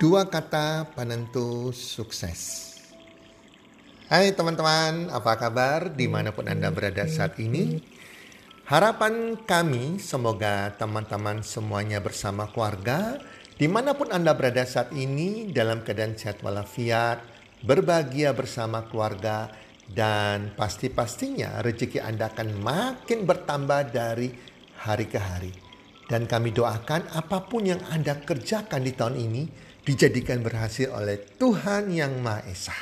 Dua kata penentu sukses. Hai teman-teman, apa kabar di mana pun Anda berada saat ini? Harapan kami semoga teman-teman semuanya bersama keluarga di mana pun Anda berada saat ini dalam keadaan sehat walafiat, berbahagia bersama keluarga, dan pasti-pastinya rezeki Anda akan makin bertambah dari hari ke hari. Dan kami doakan apa pun yang Anda kerjakan di tahun ini dijadikan berhasil oleh Tuhan Yang Maha Esa.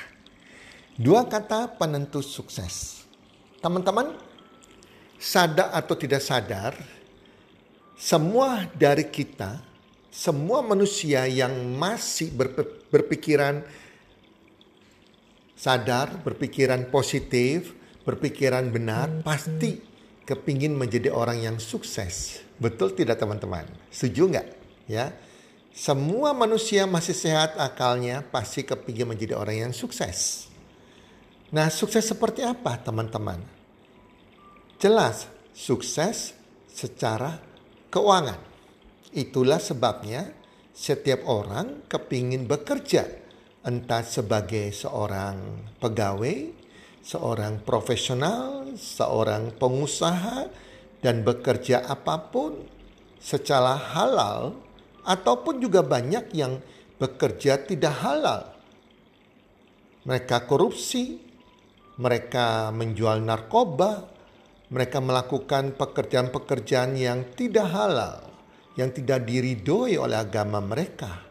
Dua kata penentu sukses. Teman-teman, sadar atau tidak sadar, semua dari kita, semua manusia yang masih berpikiran sadar, berpikiran positif, berpikiran benar, pasti kepingin menjadi orang yang sukses. Betul tidak teman-teman? Setuju nggak? Ya, semua manusia masih sehat akalnya pasti kepingin menjadi orang yang sukses. Nah, sukses seperti apa teman-teman? Jelas, sukses secara keuangan. Itulah sebabnya setiap orang kepingin bekerja. Entah sebagai seorang pegawai, seorang profesional, seorang pengusaha, dan bekerja apa pun secara halal ataupun juga banyak yang bekerja tidak halal. Mereka korupsi, mereka menjual narkoba, mereka melakukan pekerjaan-pekerjaan yang tidak halal, yang tidak diridhoi oleh agama mereka.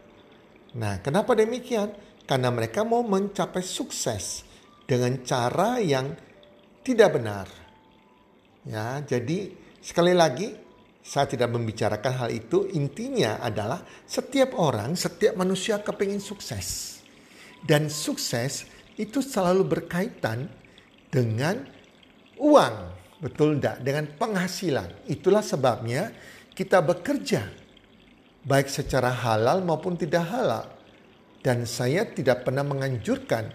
Nah, kenapa demikian? Karena mereka mau mencapai sukses dengan cara yang tidak benar. Ya, jadi sekali lagi saya tidak membicarakan hal itu. Intinya adalah setiap orang, setiap manusia kepingin sukses. Dan sukses itu selalu berkaitan dengan uang. Betul tidak? Dengan penghasilan. Itulah sebabnya kita bekerja. Baik secara halal maupun tidak halal. Dan saya tidak pernah menganjurkan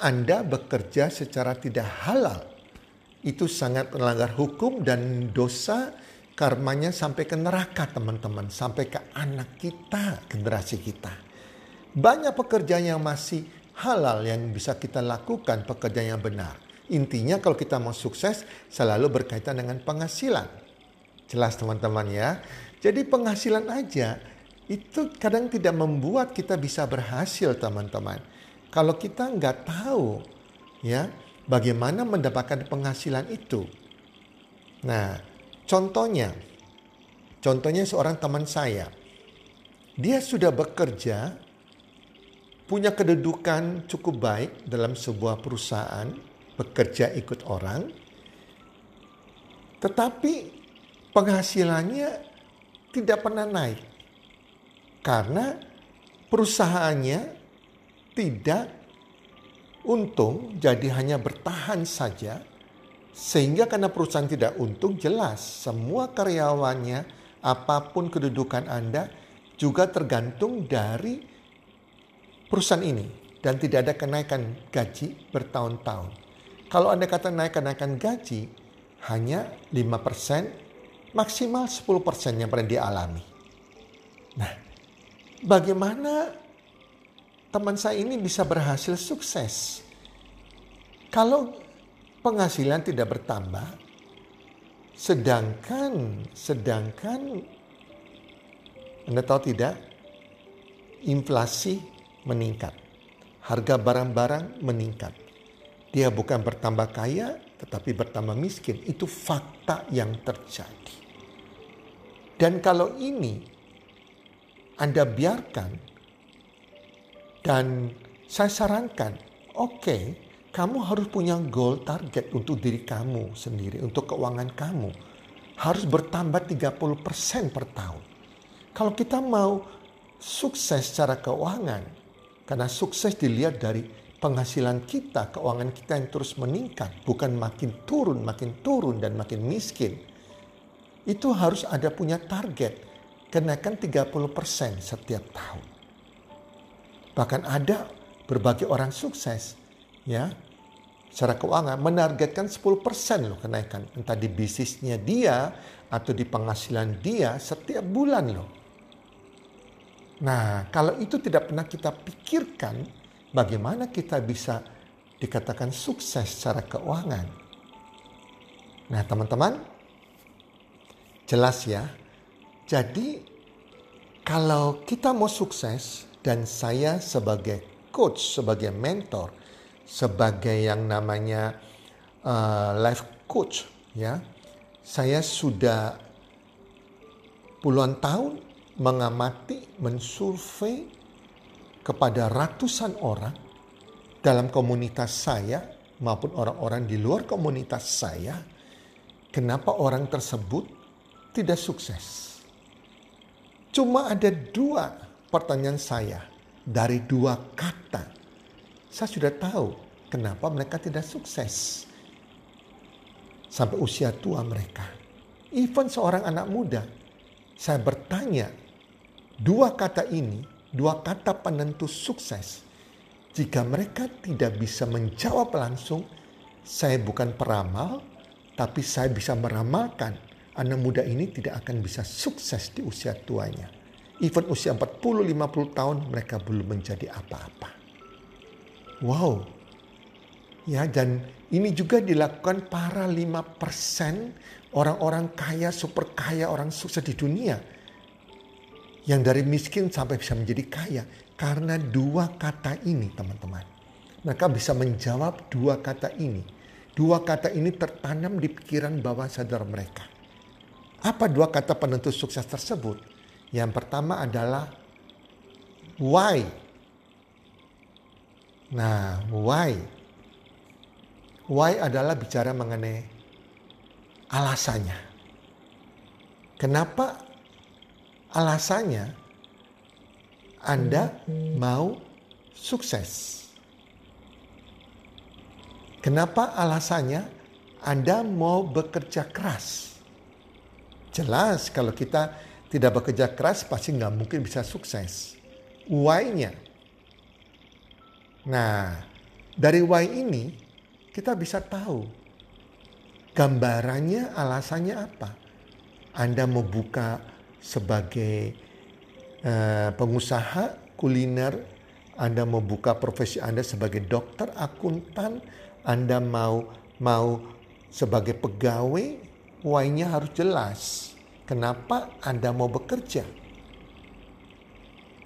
Anda bekerja secara tidak halal. Itu sangat melanggar hukum dan dosa karmanya sampai ke neraka teman-teman, sampai ke anak kita, generasi kita. Banyak pekerjaan yang masih halal yang bisa kita lakukan, pekerjaan yang benar. Intinya kalau kita mau sukses selalu berkaitan dengan penghasilan. Jelas teman-teman ya. Jadi penghasilan aja itu kadang tidak membuat kita bisa berhasil teman-teman. Kalau kita nggak tahu ya bagaimana mendapatkan penghasilan itu. Nah, Contohnya, contohnya seorang teman saya, dia sudah bekerja, punya kedudukan cukup baik dalam sebuah perusahaan, bekerja ikut orang, tetapi penghasilannya tidak pernah naik karena perusahaannya tidak untung, jadi hanya bertahan saja sehingga karena perusahaan tidak untung jelas semua karyawannya apa pun kedudukan Anda juga tergantung dari perusahaan ini dan tidak ada kenaikan gaji bertahun-tahun. Kalau Anda kata naik-kenaikan gaji hanya 5% maksimal 10% yang pernah dialami. Nah, bagaimana teman saya ini bisa berhasil sukses? Kalau penghasilan tidak bertambah, sedangkan sedangkan Anda tahu tidak, inflasi meningkat, harga barang-barang meningkat. Dia bukan bertambah kaya, tetapi bertambah miskin. Itu fakta yang terjadi. Dan kalau ini Anda biarkan dan saya sarankan, oke, okay, kamu harus punya goal target untuk diri kamu sendiri, untuk keuangan kamu. Harus bertambah 30% per tahun. Kalau kita mau sukses secara keuangan, karena sukses dilihat dari penghasilan kita, keuangan kita yang terus meningkat, bukan makin turun, makin turun dan makin miskin. Itu harus ada punya target, kenaikan 30% setiap tahun. Bahkan ada berbagai orang sukses ya secara keuangan menargetkan 10% loh kenaikan entah di bisnisnya dia atau di penghasilan dia setiap bulan loh. Nah, kalau itu tidak pernah kita pikirkan, bagaimana kita bisa dikatakan sukses secara keuangan? Nah, teman-teman, jelas ya. Jadi, kalau kita mau sukses, dan saya sebagai coach, sebagai mentor, sebagai yang namanya uh, life coach, ya, saya sudah puluhan tahun mengamati, mensurvei kepada ratusan orang dalam komunitas saya maupun orang-orang di luar komunitas saya, kenapa orang tersebut tidak sukses? Cuma ada dua pertanyaan saya dari dua kata. Saya sudah tahu kenapa mereka tidak sukses sampai usia tua mereka. Even seorang anak muda, saya bertanya dua kata ini, dua kata penentu sukses. Jika mereka tidak bisa menjawab langsung, saya bukan peramal, tapi saya bisa meramalkan anak muda ini tidak akan bisa sukses di usia tuanya. Even usia 40-50 tahun mereka belum menjadi apa-apa. Wow. Ya dan ini juga dilakukan para 5% orang-orang kaya, super kaya, orang sukses di dunia. Yang dari miskin sampai bisa menjadi kaya. Karena dua kata ini teman-teman. Mereka bisa menjawab dua kata ini. Dua kata ini tertanam di pikiran bawah sadar mereka. Apa dua kata penentu sukses tersebut? Yang pertama adalah why. Nah, why? Why adalah bicara mengenai alasannya. Kenapa alasannya Anda mau sukses? Kenapa alasannya Anda mau bekerja keras? Jelas kalau kita tidak bekerja keras pasti nggak mungkin bisa sukses. Why-nya. Nah, dari why ini kita bisa tahu gambarannya alasannya apa. Anda mau buka sebagai uh, pengusaha kuliner, Anda mau buka profesi Anda sebagai dokter, akuntan, Anda mau mau sebagai pegawai, why-nya harus jelas. Kenapa Anda mau bekerja?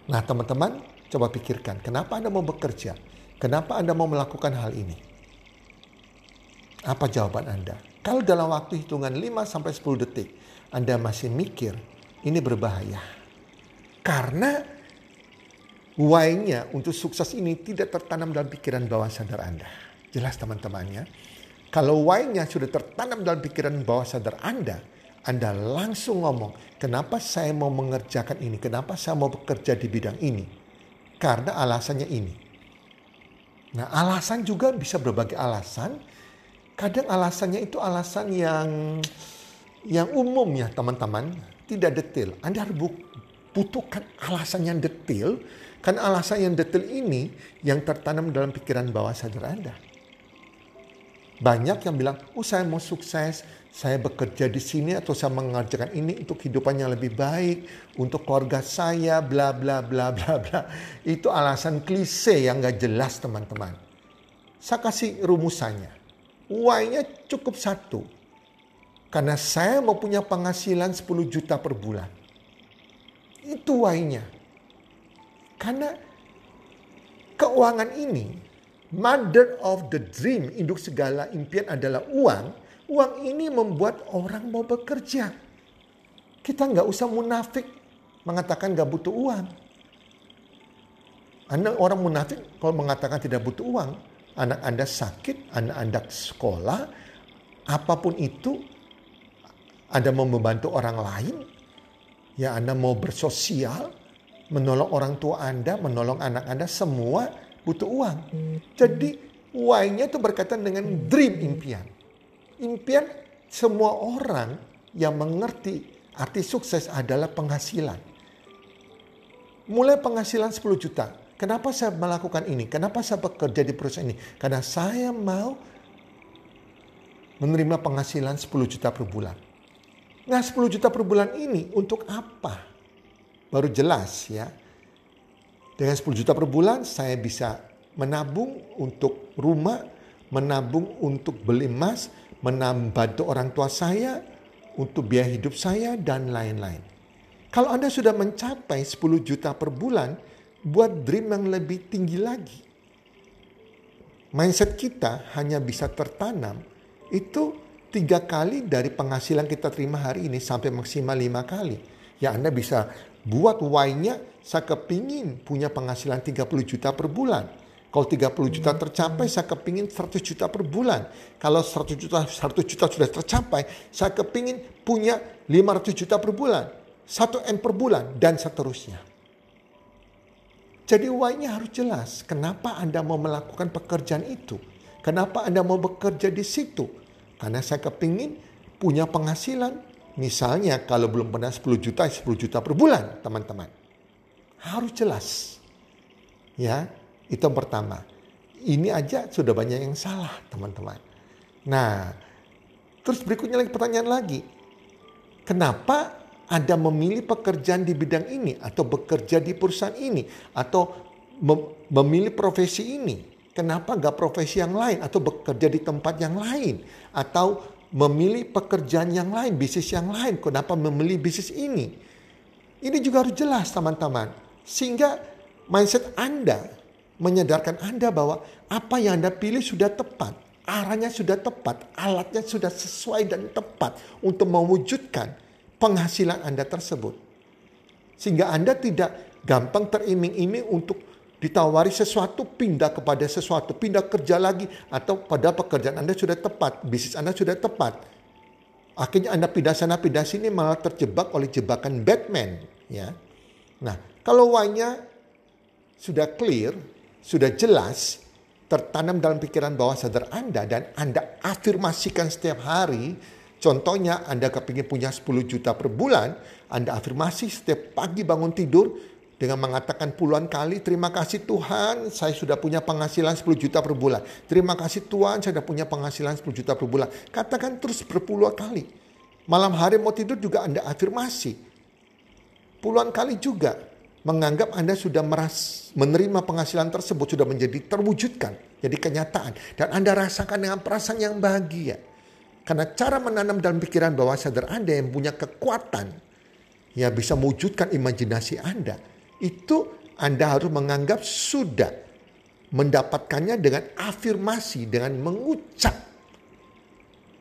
Nah, teman-teman, coba pikirkan, kenapa Anda mau bekerja? Kenapa Anda mau melakukan hal ini? Apa jawaban Anda? Kalau dalam waktu hitungan 5 sampai 10 detik Anda masih mikir, ini berbahaya. Karena why-nya untuk sukses ini tidak tertanam dalam pikiran bawah sadar Anda. Jelas teman-temannya. Kalau why-nya sudah tertanam dalam pikiran bawah sadar Anda, anda langsung ngomong, kenapa saya mau mengerjakan ini? Kenapa saya mau bekerja di bidang ini? Karena alasannya ini. Nah alasan juga bisa berbagai alasan. Kadang alasannya itu alasan yang yang umum ya teman-teman. Tidak detail. Anda harus butuhkan alasan yang detail. Karena alasan yang detail ini yang tertanam dalam pikiran bawah sadar Anda. Banyak yang bilang, oh saya mau sukses, saya bekerja di sini atau saya mengerjakan ini untuk kehidupannya lebih baik, untuk keluarga saya, bla bla bla bla bla. Itu alasan klise yang gak jelas teman-teman. Saya kasih rumusannya. Why-nya cukup satu. Karena saya mau punya penghasilan 10 juta per bulan. Itu why-nya. Karena keuangan ini, mother of the dream, induk segala impian adalah uang Uang ini membuat orang mau bekerja. Kita nggak usah munafik mengatakan nggak butuh uang. Anda orang munafik kalau mengatakan tidak butuh uang, anak Anda sakit, anak Anda sekolah, apa pun itu, Anda mau membantu orang lain, ya Anda mau bersosial, menolong orang tua Anda, menolong anak Anda, semua butuh uang. Jadi why-nya itu berkaitan dengan dream impian. Impian semua orang yang mengerti arti sukses adalah penghasilan. Mulai penghasilan 10 juta. Kenapa saya melakukan ini? Kenapa saya bekerja di perusahaan ini? Karena saya mau menerima penghasilan 10 juta per bulan. Nah 10 juta per bulan ini untuk apa? Baru jelas ya. Dengan 10 juta per bulan saya bisa menabung untuk rumah, menabung untuk beli emas, menambah orang tua saya, untuk biaya hidup saya, dan lain-lain. Kalau Anda sudah mencapai 10 juta per bulan, buat dream yang lebih tinggi lagi. Mindset kita hanya bisa tertanam itu tiga kali dari penghasilan kita terima hari ini sampai maksimal lima kali. Ya Anda bisa buat why-nya saya kepingin punya penghasilan 30 juta per bulan. Kalau 30 juta tercapai, saya kepingin 100 juta per bulan. Kalau 100 juta, 100 juta sudah tercapai, saya kepingin punya 500 juta per bulan. 1 M per bulan, dan seterusnya. Jadi why-nya harus jelas. Kenapa Anda mau melakukan pekerjaan itu? Kenapa Anda mau bekerja di situ? Karena saya kepingin punya penghasilan. Misalnya kalau belum pernah 10 juta, 10 juta per bulan teman-teman. Harus jelas. Ya, itu yang pertama. Ini aja sudah banyak yang salah teman-teman. Nah, terus berikutnya lagi pertanyaan lagi. Kenapa Anda memilih pekerjaan di bidang ini atau bekerja di perusahaan ini atau memilih profesi ini? Kenapa nggak profesi yang lain atau bekerja di tempat yang lain atau memilih pekerjaan yang lain, bisnis yang lain? Kenapa memilih bisnis ini? Ini juga harus jelas teman-teman. Sehingga mindset Anda menyadarkan Anda bahwa apa yang Anda pilih sudah tepat. Arahnya sudah tepat, alatnya sudah sesuai dan tepat untuk mewujudkan penghasilan Anda tersebut. Sehingga Anda tidak gampang teriming-iming untuk ditawari sesuatu, pindah kepada sesuatu, pindah kerja lagi, atau pada pekerjaan Anda sudah tepat, bisnis Anda sudah tepat. Akhirnya Anda pindah sana, pindah sini malah terjebak oleh jebakan Batman. Ya. Nah, kalau why-nya sudah clear, sudah jelas tertanam dalam pikiran bawah sadar Anda dan Anda afirmasikan setiap hari. Contohnya Anda kepingin punya 10 juta per bulan, Anda afirmasi setiap pagi bangun tidur dengan mengatakan puluhan kali, terima kasih Tuhan saya sudah punya penghasilan 10 juta per bulan. Terima kasih Tuhan saya sudah punya penghasilan 10 juta per bulan. Katakan terus berpuluh kali. Malam hari mau tidur juga Anda afirmasi. Puluhan kali juga menganggap Anda sudah meras, menerima penghasilan tersebut sudah menjadi terwujudkan, jadi kenyataan dan Anda rasakan dengan perasaan yang bahagia. Karena cara menanam dalam pikiran bawah sadar Anda yang punya kekuatan ya bisa mewujudkan imajinasi Anda. Itu Anda harus menganggap sudah mendapatkannya dengan afirmasi, dengan mengucap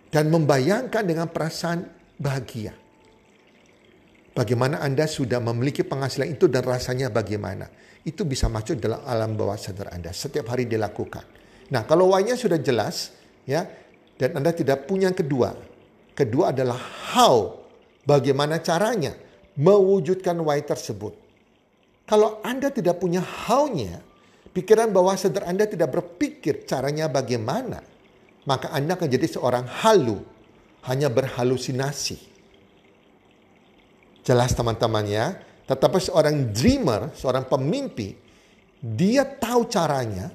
dan membayangkan dengan perasaan bahagia. Bagaimana Anda sudah memiliki penghasilan itu dan rasanya bagaimana. Itu bisa masuk dalam alam bawah sadar Anda. Setiap hari dilakukan. Nah kalau why-nya sudah jelas ya dan Anda tidak punya yang kedua. Kedua adalah how. Bagaimana caranya mewujudkan why tersebut. Kalau Anda tidak punya how-nya, pikiran bawah sadar Anda tidak berpikir caranya bagaimana, maka Anda akan jadi seorang halu, hanya berhalusinasi. Jelas teman-teman ya. Tetapi seorang dreamer, seorang pemimpi, dia tahu caranya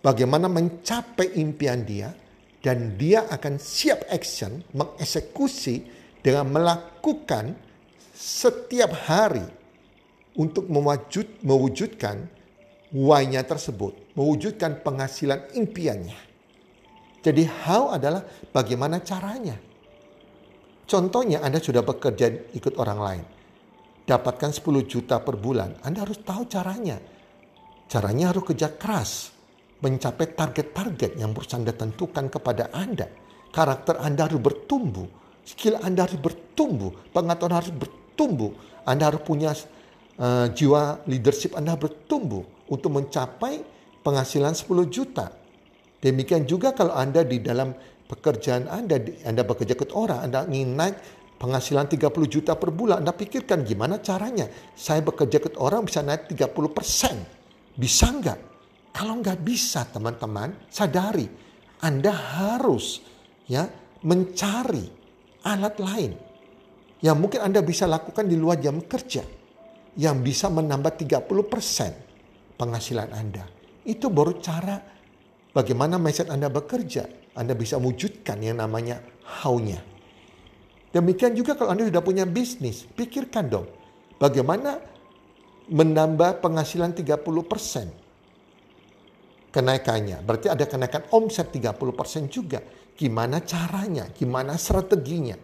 bagaimana mencapai impian dia dan dia akan siap action mengeksekusi dengan melakukan setiap hari untuk mewujud, mewujudkan why-nya tersebut, mewujudkan penghasilan impiannya. Jadi how adalah bagaimana caranya. Contohnya Anda sudah bekerja ikut orang lain. Dapatkan 10 juta per bulan. Anda harus tahu caranya. Caranya harus kerja keras. Mencapai target-target yang harus Anda tentukan kepada Anda. Karakter Anda harus bertumbuh. Skill Anda harus bertumbuh. Pengetahuan harus bertumbuh. Anda harus punya uh, jiwa leadership Anda bertumbuh untuk mencapai penghasilan 10 juta. Demikian juga kalau Anda di dalam pekerjaan Anda, Anda bekerja ke orang, Anda ingin naik penghasilan 30 juta per bulan, Anda pikirkan gimana caranya. Saya bekerja ke orang bisa naik 30 persen. Bisa nggak? Kalau nggak bisa teman-teman, sadari. Anda harus ya mencari alat lain yang mungkin Anda bisa lakukan di luar jam kerja yang bisa menambah 30 persen penghasilan Anda. Itu baru cara bagaimana mindset Anda bekerja. Anda bisa wujudkan yang namanya how-nya. Demikian juga kalau Anda sudah punya bisnis, pikirkan dong bagaimana menambah penghasilan 30% kenaikannya. Berarti ada kenaikan omset 30% juga. Gimana caranya? Gimana strateginya?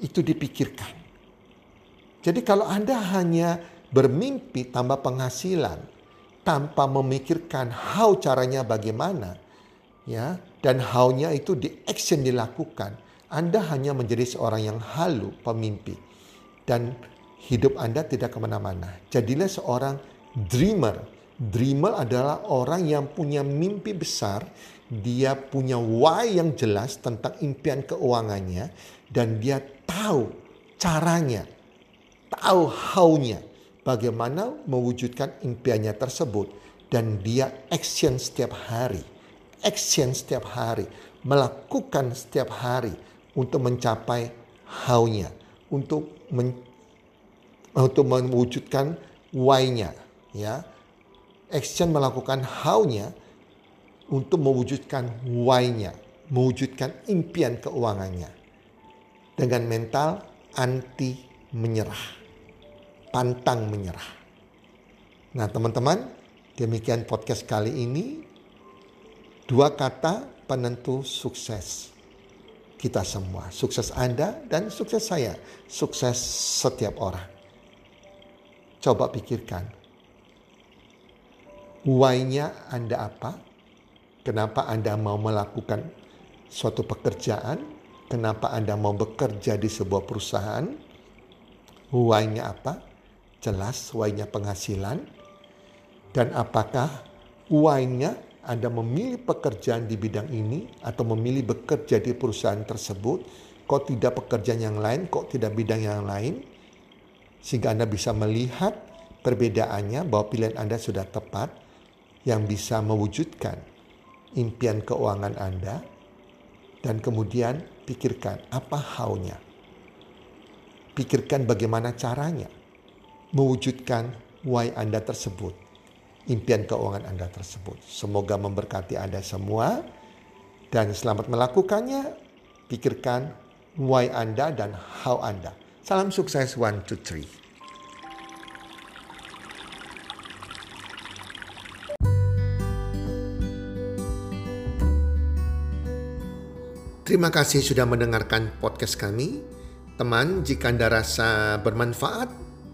Itu dipikirkan. Jadi kalau Anda hanya bermimpi tambah penghasilan tanpa memikirkan how caranya bagaimana, ya, dan how-nya itu di action dilakukan, Anda hanya menjadi seorang yang halu, pemimpi. Dan hidup Anda tidak ke mana-mana. Jadilah seorang dreamer. Dreamer adalah orang yang punya mimpi besar, dia punya why yang jelas tentang impian keuangannya, dan dia tahu caranya, tahu how-nya, bagaimana mewujudkan impiannya tersebut. Dan dia action setiap hari, action setiap hari, melakukan setiap hari untuk mencapai how-nya, untuk men, untuk mewujudkan why-nya, ya. Action melakukan how-nya untuk mewujudkan why-nya, mewujudkan impian keuangannya. Dengan mental anti menyerah. Pantang menyerah. Nah teman-teman, demikian podcast kali ini. Dua kata penentu sukses. Kita semua, sukses Anda dan sukses saya, sukses setiap orang. Coba pikirkan, why-nya Anda apa? Kenapa Anda mau melakukan suatu pekerjaan? Kenapa Anda mau bekerja di sebuah perusahaan? Why-nya apa? Jelas why-nya penghasilan. Dan apakah why-nya Anda memilih pekerjaan di bidang ini atau memilih bekerja di perusahaan tersebut? Kok tidak pekerjaan yang lain? Kok tidak bidang yang lain? Sehingga Anda bisa melihat perbedaannya bahwa pilihan Anda sudah tepat yang bisa mewujudkan impian keuangan Anda dan kemudian pikirkan apa how-nya. Pikirkan bagaimana caranya mewujudkan why Anda tersebut, impian keuangan Anda tersebut. Semoga memberkati Anda semua dan selamat melakukannya. Pikirkan why Anda dan how Anda. Salam sukses one, two, three. Terima kasih sudah mendengarkan podcast kami. Teman, jika Anda rasa bermanfaat